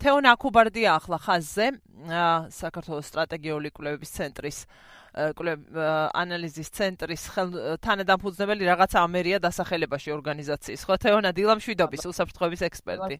თეონ აკუბარდია ახლა ხაზზე საქართველოს სტრატეგიული კვლევების ცენტრის კვლევ ანალიზის ცენტრის თანადამფუძნებელი რაღაცა ამერია დასახელებაში ორგანიზაციის. ხო თეონა დილამშვიდობის უსაფრთხოების ექსპერტი.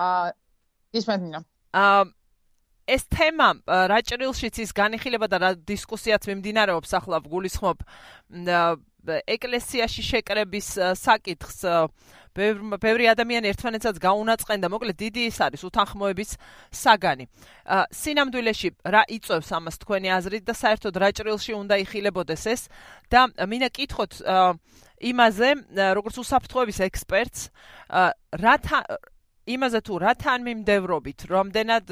აა ისმენინა აა ეს თემა რაჭრილშიც ის განიხილება და რა დისკუსიაც მიმდინარეობს ახლა გულისხმობ ეკლესიაში შეკრების საკითხს ბევრი ადამიანი ერთმანეთსაც გაუნაწყენ და მოკლედ დიდი ის არის უთანხმოების საგანი. სინამდვილეში რა იწევს ამას თქვენი აზრით და საერთოდ რაჭრილში უნდა იხილებოდეს ეს და მინდა კითხოთ იმაზე როგორც უსაფრთხოების ექსპერტს რა იმაზე თუ რა თან მიმდევრობით რამდენად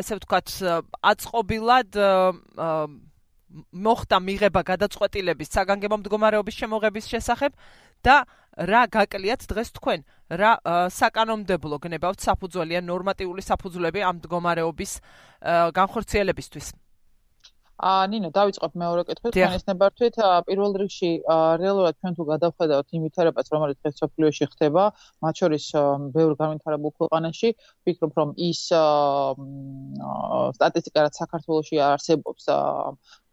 ესე ვთქვათ აწყობილად მოხდა მიღება გადაწყვეტილების საგანგებო მდგომარეობის შემოღების შესახებ და რა გაკლიათ დღეს თქვენ? რა საკანონმდებლო გნებავთ საფუძველი ან ნორმატიული საფუძვლები ამ მდგომარეობის განხორციელებისთვის? ა ნინო დავიწყებ მეორე კითხვით თქვენ ეს ნებართვით პირველ რიგში რეალურად ჩვენ თუ გადავხედავთ იმ ვითარებას რომელიც დღეს სოფლიოში ხდება მათ შორის ბევრ განვითარებულ ქვეყანაში ვფიქრობ რომ ის სტატისტიკა რაც საქართველოში არსებობს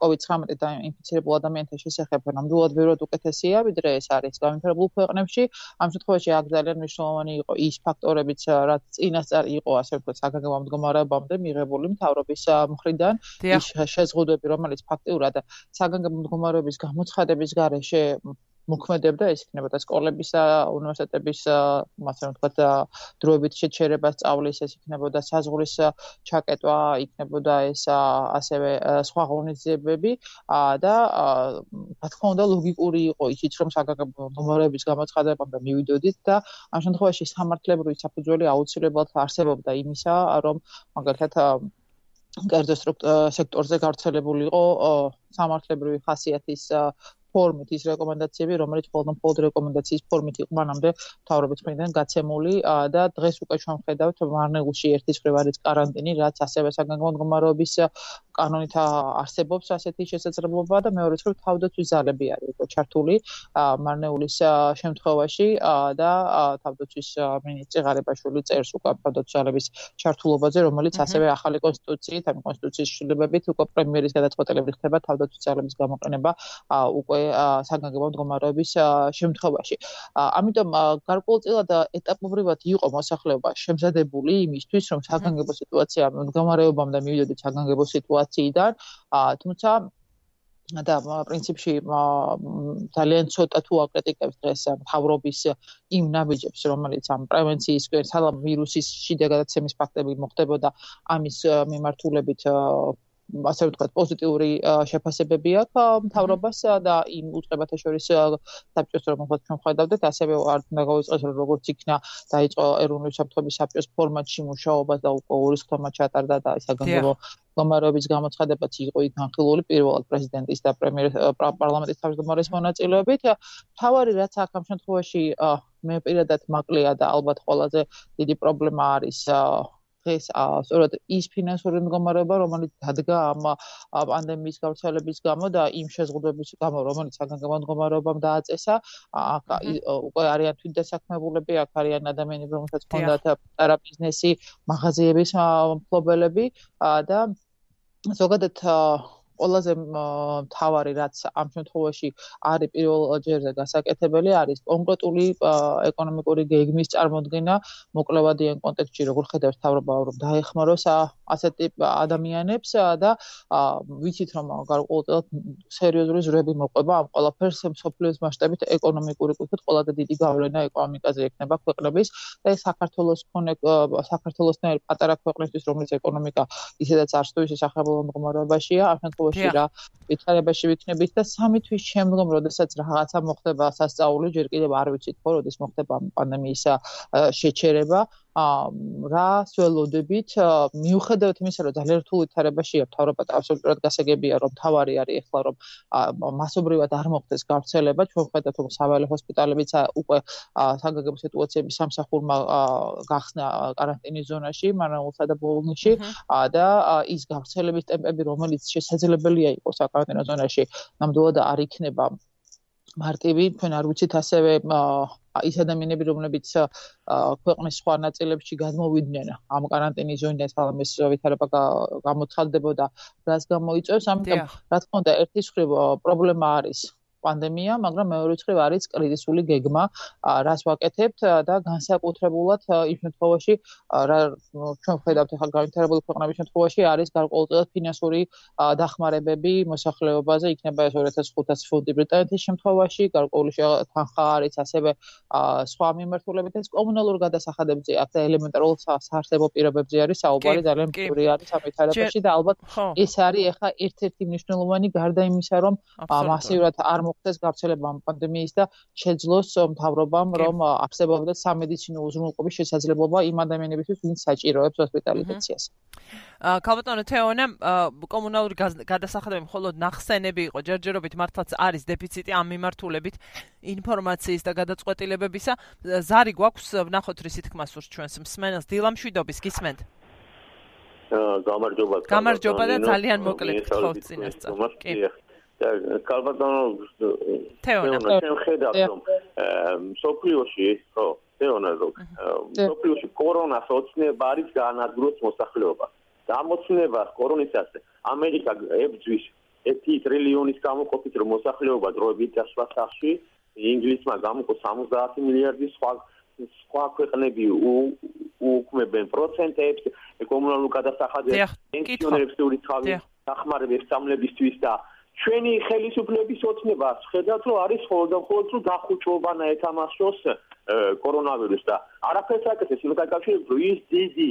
COVID-19 და ინფიცირებულ ადამიანთა შესახებ ნამდვილად ბევრად უკეთესია, ვიდრე ეს არის განვითარებულ ქვეყნებში. ამ შემთხვევაში აქ ძალიან მნიშვნელოვანი იყო ის ფაქტორებიც, რაც წინასწარ იყო, ასე ვთქვათ, საგანგებო მდგომარეობამდე მიღებული მთავრობის მხრიდან, ის შეზღუდვები, რომელიც ფაქტიურად საგანგებო მდგომარეობის გამოცხადების გარეშე მოქმედებდა ეს იქნებოდა სკოლებისა, უნივერსიტეტების, ასე ვთქვათ, დროებით შეჩერება სწავლის, ეს იქნებოდა საზღვრის ჩაკეტვა, იქნებოდა ეს ასევე სხვა ღონისძიებები და რა თქმა უნდა ლოგიკური იყო ისიც რომ საგანგებო ნომრების გამოცხადებამდე მივიდოდით და ამ შემთხვევაში სამართლებრივი საფუძველი აუცილებლად არსებობდა იმისა, რომ მაგალითად კერძო სექტორზე გავრცელებული იყო სამართლებრივი ხასიათის ფორმით ის რეკომენდაციები, რომელიც ხოლმე მხოლოდ რეკომენდაციის ფორმით იყო მანამდე მთავრობის მხრიდან გაცემული და დღეს უკვე ჩვენ ვხედავთ მარნეულში ერთის ხრივ არის каранტინი, რაც ასევე საგანგებო მდგომარეობის კანონით არსებობს ასეთი შესაძლებლობა და მეორე მხრივ თავდაცვის ძალები არის უკვე ჩართული მარნეულის შემთხვევაში და თავდაცვის მინისტრი ღარიბაშვილი წერს უკვე თავდაცვის ძალების ჩართულობაზე, რომელიც ასევე ახალი კონსტიტუციით, ამ კონსტიტუციის შვილებებით უკვე პრემიერის გადაწყვეტილებით ხდება თავდაცვის ძალების გამოყენება უკვე საგანგებო მდგომარეობის შემთხვევაში. ამიტომ გარკვეულწილად ეტაპობრივად იყო მოსახლეობა შემზადებული იმისთვის, რომ საგანგებო სიტუაცია მდგომარეობამდე მივიდოდეთ საგანგებო სიტუაციიდან, თუმცა და პრინციპში ძალიან ცოტა თუ აკრიტიკებს დღეს მთავრობის იმ ნაბიჯებს, რომელიც ამ პრევენციის სალამ ვირუსის შიდა გადაცემის ფაქტები მოხდებოდა ამის მიმართულებით ასე ვთქვათ, პოზიტიური შეფასებები აქვს მთავრობას და იმ უწყებათა შორის საბჭოს რომ მოხდა ჩვენ ხედავდეთ, ასევე არ უნდა გავიწყოს როგორც იქნა დაიწყო ეროვნული საფრთხების საბჭოს ფორმატში მუშაობა და უკვე ორი ხომა ჩატარდა და საგანგებო მდგომარეობის გამოცხადებაც იყო იქ განხილული პირველად პრეზიდენტის და პრემიერ პარლამენტის თავმჯდომარის მონაწილეობით. თავარი რაც აქ ამ შემთხვევაში მე პირადად მაკლია და ალბათ ყველაზე დიდი პრობლემა არის დღეს სწორედ ის ფინანსური მდგომარეობა, რომელიც დადგა ამ პანდემიის გავრცელების გამო და იმ შეზღუდვების გამო, რომელიც საგანგებო მდგომარეობამ დააწესა, უკვე არიან თვითდასაქმებულები, აქ არიან ადამიანები, რომელთაც ჰქონდათ პატარა ბიზნესი, მაღაზიების მფლობელები და ზოგადად ყველაზე მთავარი რაც ამ შემთხვევაში არის პირველ ჯერზე გასაკეთებელი არის კონკრეტული ეკონომიკური გეგმის წარმოქმნა მოკლევადიან კონტექსტში როგორ ხედავს თავრობა რომ დაეხმაროს ასეთი ადამიანებს და ვიცით რომ გარკვეულწილად სერიოზული ზრები მოყვება ამ ყველაფერს სოფლიოს მასშტაბით ეკონომიკური კუთხით ყველაზე დიდი გავლენა ეკონომიკაზე ექნება ქვეყნების და საქართველოს კონე საქართველოსთან პატარა ქვეყნისთვის რომელიც ეკონომიკა ისედაც არ სწორ ისე სახელმწიფო მდგომარეობაშია ამ შემთხვევაში შემთხვევაში რა განმტკიცებაში ვიქნებით და სამი თვის შემდგომ, როდესაც რაღაცა მოხდება სასწაული, ჯერ კიდევ არ ვიცით ხო, როდის მოხდება პანდემიის შეჩერება, რა სველოდებით მიუხედავად იმისა, რომ ძალიან რთულ ვითარებაშია თავრობა აბსოლუტურად გასაგებია, რომ თავარი არის ეხლა რომ მასობრივად არ მოხდეს გავრცელება, ჩვენ ხედავთ რომ საველე ჰოსპიტალებიც უკვე საგანგებო სიტუაციების სამსახურმა გახსნა каранტინის ზონაში, მანაულსა და ბოლონში და ის გავრცელების ტემპები, რომელიც შესაძლებელია იყო საკ პარტნიო ზონაში ნამდვილად არ იქნება მარტივი თქვენ არ ვიცით ასევე ის ადამიანები რომლებიც ქვეყნის სხვა ნაწილებში გადმოვიდნენ ამ კარანტინის ზონიდან სალამის ვითარება გამოცხადდებოდა რას გამოიწვევს? ამიტომ რა თქმა უნდა ერთის ხრივ პრობლემა არის. პანდემია, მაგრამ მეორე მხრივ არის კრიზისული გეგმა, რას ვაკეთებთ? და განსაკუთრებულად იმ შემთხვევაში, რა ჩვენ ხედავთ ახლა განვითარებული ქვეყნების შემთხვევაში არის გარკვეულწილად ფინანსური დახმარებები მოსახლეობაზე, იქნება ეს 2500 ფუნტი ბრიტანეთის შემთხვევაში, გარკვეული თანხა არის ასევე სხვა მიმართულებებით ეს კომუნალურ გადასახადებზე, აქ ელემენტარულ საარსებო პირობებზე არის საუბარი, ძალიან მსური არის ამ ვითარებაში. და ალბათ ეს არის ახლა ერთ-ერთი მნიშვნელოვანი გარდა იმისა, რომ მასიურად არ მოხდეს გავრცელება პანდემიის და შეძლოს მთავრობამ რომ არსებობდეს სამედიცინო უზრუნველყოფის შესაძლებლობა იმ ადამიანებისთვის, ვინც საჭიროებს ჰოსპიტალიზაციას. აა კალბატონო თეონა კომუნალური გადასახადები მხოლოდ ნახსენები იყო ჯერჯერობით მართლაც არის დეფიციტი ამ მიმართულებით ინფორმაციის და გადაწყვეტილებებისა. ზარი გვაქვს ვნახოთ რისი თქმა სურს ჩვენს მსმენელს დილამშვიდობის გისმენთ. აა გამარჯობა. გამარჯობა და ძალიან მოკლედ გთხოვთ წინასწარ. კი. კალბატონო თეონა ჩვენ ხედავთ რომ სოფლიოში ხო თეონა რო სოფლიოში კორონას ოცნება არის განადგუროს მოსახლეობა დამოცნება კორონისას ამერიკა ებძვის 1 ტრილიონის გამოყოფით რომ მოსახლეობა დროებით დასვა სახში ინგლისმა გამოყო 70 მილიარდი სხვა სხვა ქვეყნები უკმებენ პროცენტებს კომუნალურ გადასახადებს პენსიონერებს თური თავი დახმარების სამლებისთვის და ჩვენი ხელისუფლების ოცნება ხედავთ რომ არის ხოლმე და ხოლმე თუ დახუჭობანა ეთამაშოს კორონავირუსს და არაფერს აკეთებს იმით დაკავშირებით რომ ის დიდი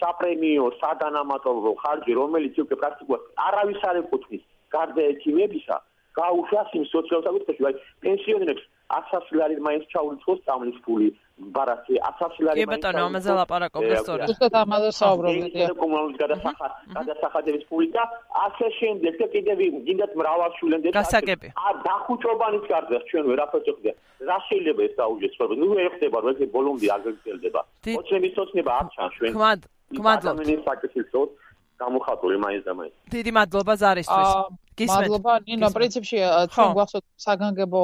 საპრემიო საგანამატო ხარჯი რომელიც უკვე პრაქტიკულად არავის არ ეკუთვნის გარდა ექიმებისა გაუშვას იმ სოციალურ საკითხებში. აი პენსიონერებს 1000 ლარი მაინც ჩაურიცხოს წამლის ფული. ბარათი 1000 ლარი მაინც კი ბატონო ამაზე ლაპარაკობთ სწორად ზუსტად ამაზე საუბრობთ ეს კომუნალური გადასახად გადასახადების ფული და ასე შემდეგ. და კიდევ გინდათ მრავალშვილენდები გასაგები. ა დახუჭობანის გარდა ჩვენ ვერაფერს ვხდე რა შეიძლება ეს დაუჯეს ხოლმე ნუ ეხდება რომ ეს ბოლომდე აგრძელდება ოცნების ოცნება არ ჩანს ჩვენ. ხმად ხმადლობთ ადამიანის საკითხით გამოხატული მაინც და მაინც. დიდი მადლობა ზარისთვის. გისმენთ. მადლობა, ნინო, პრინციპში ჩვენ გვახსოვთ საგანგებო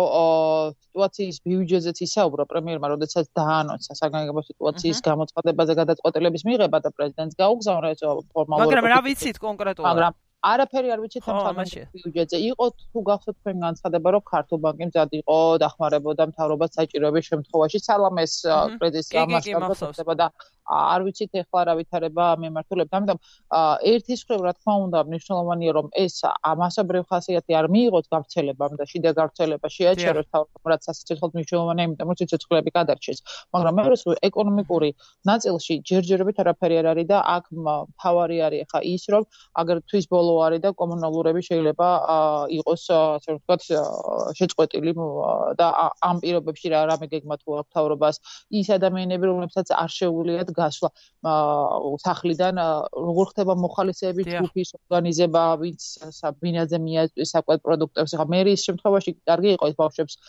სიტუაციის ბიუჯეტზეც ისაუბრა პრემიერმა, როდესაც დაანონსა საგანგებო სიტუაციის გამოცხადებაზე გადაწყვეტილების მიღება და პრეზიდენტს გაუგზავნა ეს ფორმალურად. მაგრამ რა ვიცით კონკრეტულად? მაგრამ არაფერი არ ვიცით ამ საგანგებო ბიუჯეტზე. იყო თუ გახსოვთ თქვენ განცხადება, რომ ქართულ ბანკი მზად იყო დახმარებოდა მთავრობას საჭიროების შემთხვევაში სალამეს კრედიტის გამოსწორება და არ ვიცით ეხლა რა ვითარება მემართულებს. ამიტომ ერთის მხრივ რა თქმა უნდა მნიშვნელოვანია რომ ეს ამასობრივ ხასიათი არ მიიღოს გავრცელებამ და შიდა გავრცელება შეაჩეროს თავად სასიცოცხლო მნიშვნელოვანია, იმიტომ რომ სიცოცხლეები გადარჩეს. მაგრამ მე რას ეკონომიკური ნაწილში ჯერჯერობით არაფერი არ არის და აქ თავარი არის ხა ის რომ აგერ თვის ბოლო არის და კომუნალურები შეიძლება იყოს ასე ვთქვათ შეწყვეტილი და ამ პირობებში რა რამე გეგმა თუ აქვს თავრობას ის ადამიანები რომლებსაც არ შეუძლიათ გასვლა სახლიდან როგორ ხდება მოხალისეების ჯგუფის ორგანიზება ვინც საბინაზე მიაწვის საკვებ პროდუქტებს ხა მე ის შემთხვევაში კარგი იყო ეს ბავშვებს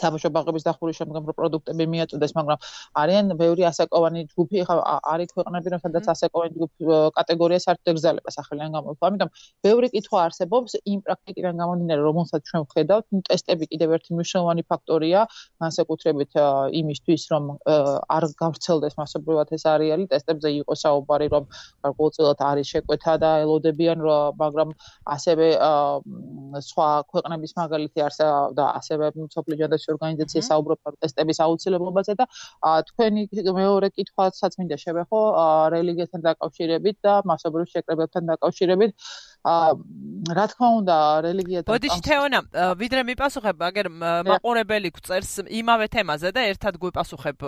საბავშვო ბაღების დახურის შემდგომ პროდუქტები მიაწოდეს, მაგრამ არიან ბევრი ასაკოვანი ჯგუფი, ხა არის ქვეყნები, რომ სადაც ასაკოვანი ჯგუფ კატეგორია საერთოდ ეგზალება სახელიდან გამოვა. ამიტომ ბევრი კითხვა არსებობს იმ პრაქტიკიდან გამომდინარე, რომელსაც ჩვენ ვხედავთ, ტესტები კიდევ ერთი მნიშვნელოვანი ფაქტორია, განსაკუთრებით იმისთვის, რომ არ გავრცელდეს მასობრივად ეს არეალი, ტესტებზე იყო საუბარი, რომ გარკვეულწილად არის შეკვეთა და ელოდებიან, მაგრამ ასევე სხვა ქვეყნების მაგალითი არსა და ასევე სოფლიო ჯანდაცვის ორგანიზაცია საუბრობ ტესტების აუცილებლობაზე და თქვენი მეორე კითხვასაც მინდა შევეხო რელიგიასთან დაკავშირებით და მასობრივ შეკრებებთან დაკავშირებით რა თქმა უნდა რელიგიათან ბოდიში თეონა ვიდრე მიპასუხებ აგერ მაყურებელი გწერს იმავე თემაზე და ერთად გვიპასუხებ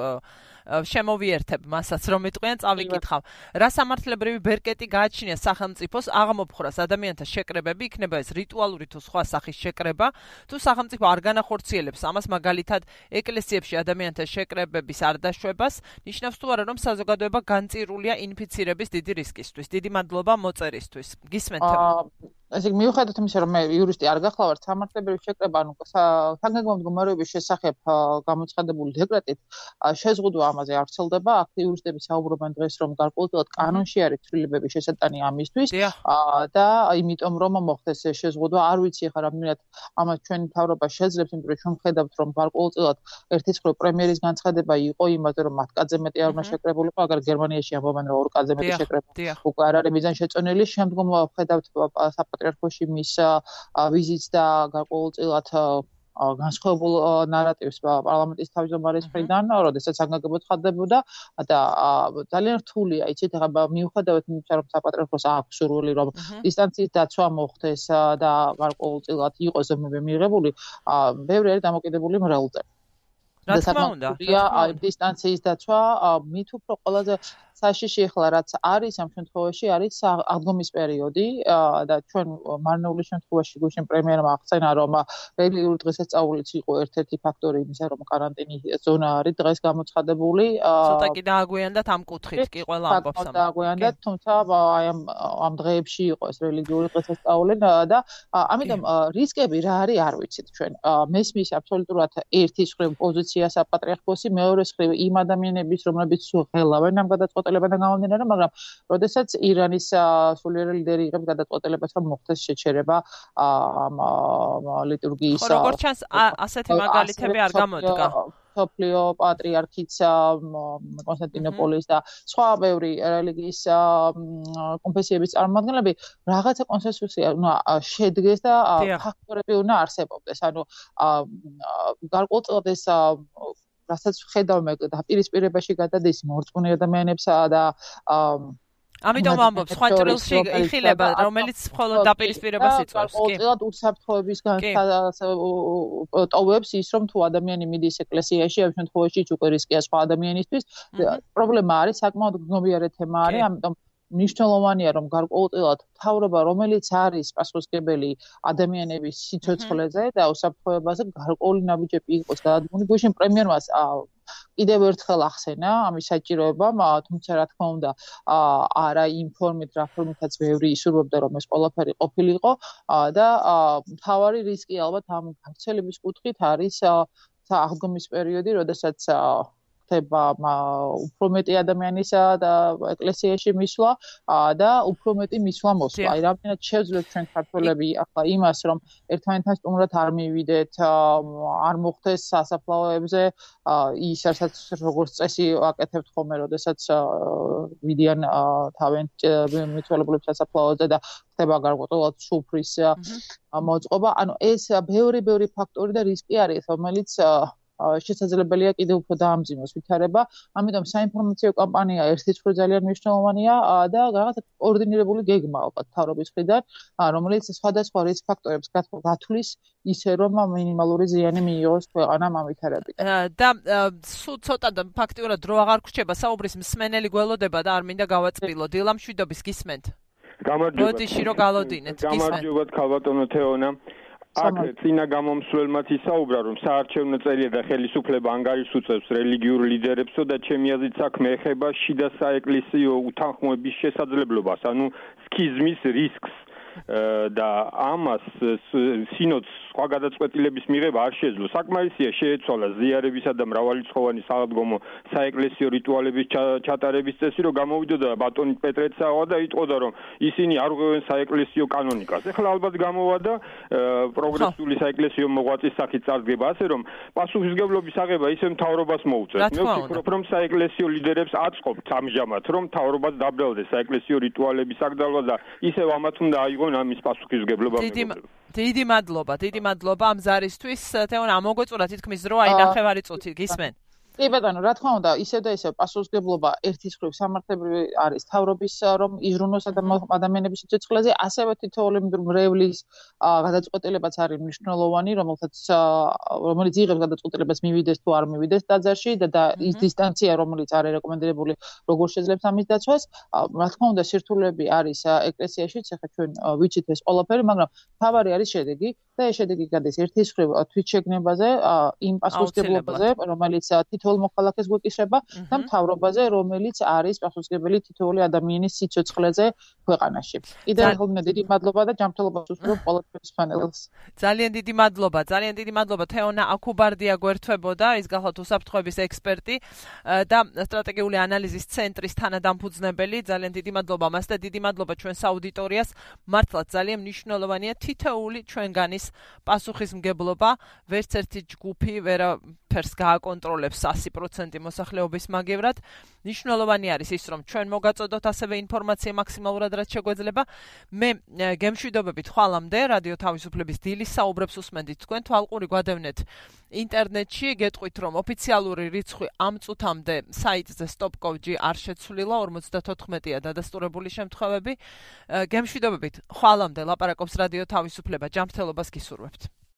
შემოვიერთებ მასაც რომ იტყვიან წავიკითხავ. რა სამართლებრივი ბერკეტი გააჩნია სახელმწიფოს აღმოფხრას ადამიანთა შეკრებები იქნება ეს რიტუალური თუ სხვა სახის შეკრება? თუ სახელმწიფო არ განახორციელებს ამას მაგალითად ეკლესიებში ადამიანთა შეკრებების არ დაშვებას ნიშნავს თუ არა რომ საზოგადოება განწირულია ინფიცირების დიდი რისკისთვის დიდი მადლობა მოწერისთვის. გისმენთ ესე იგი მიუხედავად იმისა, რომ მე იურისტი არ გახლავართ, სამართლებრივი შეკრება, ანუ საგანგებო მდგომარეობის შესახებ გამოცხადებული დეკრეტით შეზღუდვა ამაზე არ ცელდება. აქ იურისტები საუბრობენ დღეს, რომ გარკვეულწილად კანონში არის ცვლილებები შესატანი ამისთვის და იმიტომ რომ მოხდეს ეს შეზღუდვა, არ ვიცი ხა რამდენად ამას ჩვენი თავრობა შეძლებს, იმიტომ რომ ჩვენ ხედავთ, რომ გარკვეულწილად ერთის მხრივ პრემიერის განცხადება იყო იმაზე, რომ მათ კაცზე მეტი არ უნდა შეკრებულიყო, აგარ გერმანიაში ამბობენ, რომ ორ კაცზე მეტი შეკრება უკვე არ არის მიზან შეწონილი, შემდგომ ხედავთ საპატრიარქოში მის ვიზიტს და გარკვეულწილად განსხვავებულ ნარატივს პარლამენტის თავმჯდომარის მხრიდან, როდესაც საგანგებო ცხადდებოდა და ძალიან რთულია, იცით, ახლა მიუხედავად იმისა, რომ საპატრიარქოს აქვს სურვილი, რომ დისტანციის დაცვა მოხდეს და გარკვეულწილად იყოს ზომები მიღებული, ბევრი არის დამოკიდებული მრევლზე. რა თქმა უნდა, დისტანციის დაცვა მით უფრო ყველაზე საშიში ახლა რაც არის ამ შემთხვევაში არის აღდგომის პერიოდი და ჩვენ მარნეულის შემთხვევაში გუშინ პრემიერმა აღწენა რომ რელიგიური დღესასწაულიც იყო ერთ-ერთი ფაქტორი იმისა რომ каранტინის ზონა არის დღეს გამოცხადებული ცოტა კი დააგვიანდათ ამ კუთხით კი ყველა ამბობს ამ დააგვიანდათ თუმცა აი ამ ამ დღეებში იყო ეს რელიგიური დღესასწაული და ამიტომ რისკები რა არის არ ვიცით ჩვენ. მესმის აბსოლუტურად ერთის ხრივ პოზიციას აპატრიარქოსი მეორეს ხრივ იმ ადამიანების რომლებიც ხელავენ ამ გადაწყვეტ გადაწყვეტილებიდან გამომდინარე, მაგრამ როდესაც ირანის სულიერი ლიდერი იღებს გადაწყვეტილებას, რომ მოხდეს შეჩერება ამ ლიტურგიის ხო, როგორც ჩანს, ასეთი მაგალითები არ გამოდგა. სოფლიო პატრიარქიც კონსტანტინოპოლის და სხვა ბევრი რელიგიის კონფესიების წარმომადგენლები რაღაცა კონსენსუსი უნდა შედგეს და ფაქტორები უნდა არსებობდეს. ანუ გარკვეულწილად ეს რასაც ხედავ მე დაპირისპირებაში გადადის მორწმუნე ადამიანებსა და ამიტომ ამბობ სხვა ჭრილში იხილება რომელიც მხოლოდ დაპირისპირებას იწვევს კი. ყოველდღიურად ურსაფრთხოების ტოვებს ის რომ თუ ადამიანი მიდის ეკლესიაში ამ შემთხვევაში უკვე რისკია სხვა ადამიანისთვის. პრობლემა არის საკმაოდ გნობიარე თემა არის ამიტომ მნიშვნელოვანია რომ გარკვეულწილად თავრობა რომელიც არის პასუხისგებელი ადამიანების სიცოცხლეზე და უსაფრთხოებაზე გარკვეული ნაბიჯები იყოს გადადგმული გუშინ პრემიერმა კიდევ ერთხელ ახსენა ამის საჭიროება თუმცა რა თქმა უნდა არა ინფორმით რა ფორმითაც ბევრი ისურვებდა რომ ეს ყველაფერი ყოფილიყო და თავარი რისკი ალბათ ამ გავრცელების კუთხით არის აღდგომის პერიოდი როდესაც ხდება უფრო მეტი ადამიანისა და ეკლესიაში მისვლა და უფრო მეტი მისვლა მოსვლა. აი რამდენად შეძლებს ჩვენ ქართველები ახლა იმას რომ ერთმანეთთან სტუმრად არ მივიდეთ, არ მოხდეს სასაფლაოებზე ის რასაც როგორც წესი აკეთებთ ხოლმე, როდესაც ვიდიან თავენ მიცვალებულებს სასაფლაოზე და ხდება გარკვეულად სუფრის მოწყობა. ანუ ეს ბევრი ბევრი ფაქტორი და რისკი არის, რომელიც შესაძლებელია კიდევ უფრო დაამძიმოს ვითარება. ამიტომ საინფორმაციო კამპანია ერთი ცხრა ძალიან მნიშვნელოვანია და რაღაცა კოორდინირებული გეგმა ალბათ თავრობის მხრიდან, რომელიც სხვადასხვა რისკ ფაქტორებს გათვლის ისე რომ მინიმალური ზიანი მიიღოს ქვეყანამ ამ ვითარებით. და სულ ცოტა და ფაქტიურად დრო აღარ გრჩება საუბრის მსმენელი გველოდება და არ მინდა გავაწყილო დილამშვიდობის გისმენთ. გამარჯობა. ბოდიში რო გალოდინეთ გისმენთ. გამარჯობა ქალბატონო თეონა. აქ წინა გამომსვლელმაც ისაუბრა რომ საარჩევნო წერია და ხელისუფლება ანგარიშს რელიგიურ ლიდერებსო და ჩემი აზრით საქმე ეხება შიდა საეკლესიო უთანხმოების შესაძლებლობას ანუ სქიზმის რისკს და ამას სინოდს სხვა გადაწყვეტილების მიღება არ შეძლო. საკმარისია შეეცვალა ზიარებისა და მრავალრიცხოვანი საღდგომო საეკლესიო რიტუალების ჩატარების წესი, რომ გამოვიდოდა ბატონი პეტრეცავა და იტყოდა, რომ ისინი არ უღებენ საეკლესიო კანონიკას. ეხლა ალბათ გამოვადა პროგრესული საეკლესიო მოღვაწის სახით წარდგება, ასე რომ პასუხისგებლობის აღება ისე მთავრობას მოუწევს. მე ვფიქრობ, რომ საეკლესიო ლიდერებს აწყობთ ამჟამად, რომ მთავრობას დაბრალდეს საეკლესიო რიტუალების აკრძალვა და ისევ ამათ უნდა აიღო თეონ ამის პასუხისგებლობა დიდი დიდი მადლობა დიდი მადლობა ამ ზარისთვის. თეონ ამოგვეწურა თითქმის დრო აი ნახევარი წუთი გისმენ კი ბატონო, რა თქმა უნდა, ისევ და ისევ პასუხისგებლობა ერთის ხრივ სამართლებრივი არის თავრობის რომ იზრუნოს ადამიანების სიცოცხლეზე, ასევე თითოეული მრევლის გადაწყვეტილებაც არის მნიშვნელოვანი, რომელთაც რომელიც იღებს გადაწყვეტილებას მივიდეს თუ არ მივიდეს ტაძარში და ის დისტანცია, რომელიც არის რეკომენდებული, როგორ შეძლებს ამის დაცვას. რა თქმა უნდა, სირთულეები არის ეკლესიაში, ეხლა ჩვენ ვიცით ეს ყველაფერი, მაგრამ თავარი არის შედეგი. და ეს შედეგი გადის ერთის მხრივ თვითშეგნებაზე, იმ პასუხისგებლობაზე, რომელიც თითოეულ მოქალაქეს გვეკისრება და მთავრობაზე, რომელიც არის პასუხისგებელი თითოეული ადამიანის სიცოცხლეზე ქვეყანაში. კიდევ ერთხელ დიდი მადლობა და ჯანმრთელობას უსურვებ ყოველთვის პანელს. ძალიან დიდი მადლობა, ძალიან დიდი მადლობა თეონა აკუბარდია გვერდთვებოდა, ის გახლავთ უსაფრთხოების ექსპერტი და სტრატეგიული ანალიზის ცენტრის თანადამფუძნებელი. ძალიან დიდი მადლობა მას და დიდი მადლობა ჩვენს აუდიტორიას. მართლაც ძალიან მნიშვნელოვანია თითოეული ჩვენგანის პასუხისმგებლობა, ვერც ერთი ჯგუფი ვერაფერს გააკონტროლებს 100% მოსახლეობის მაგევრად. მნიშვნელოვანი არის ის, რომ ჩვენ მოგაწოდოთ ასევე ინფორმაცია მაქსიმალურად რაც შეგვეძლება. მე გემშვიდობებით ხვალამდე რადიო თავისუფლების დილის საუბრებს უსმენდით თქვენ თვალყური გვადევნეთ ინტერნეტში, გეტყვით რომ ოფიციალური რიცხვი ამ წუთამდე საიტზე stop.gov არ შეცვლილა 54-ია დადასტურებული შემთხვევები. გემშვიდობებით ხვალამდე ლაპარაკობს რადიო თავისუფლება ჯანმრთელობას Kesorwept.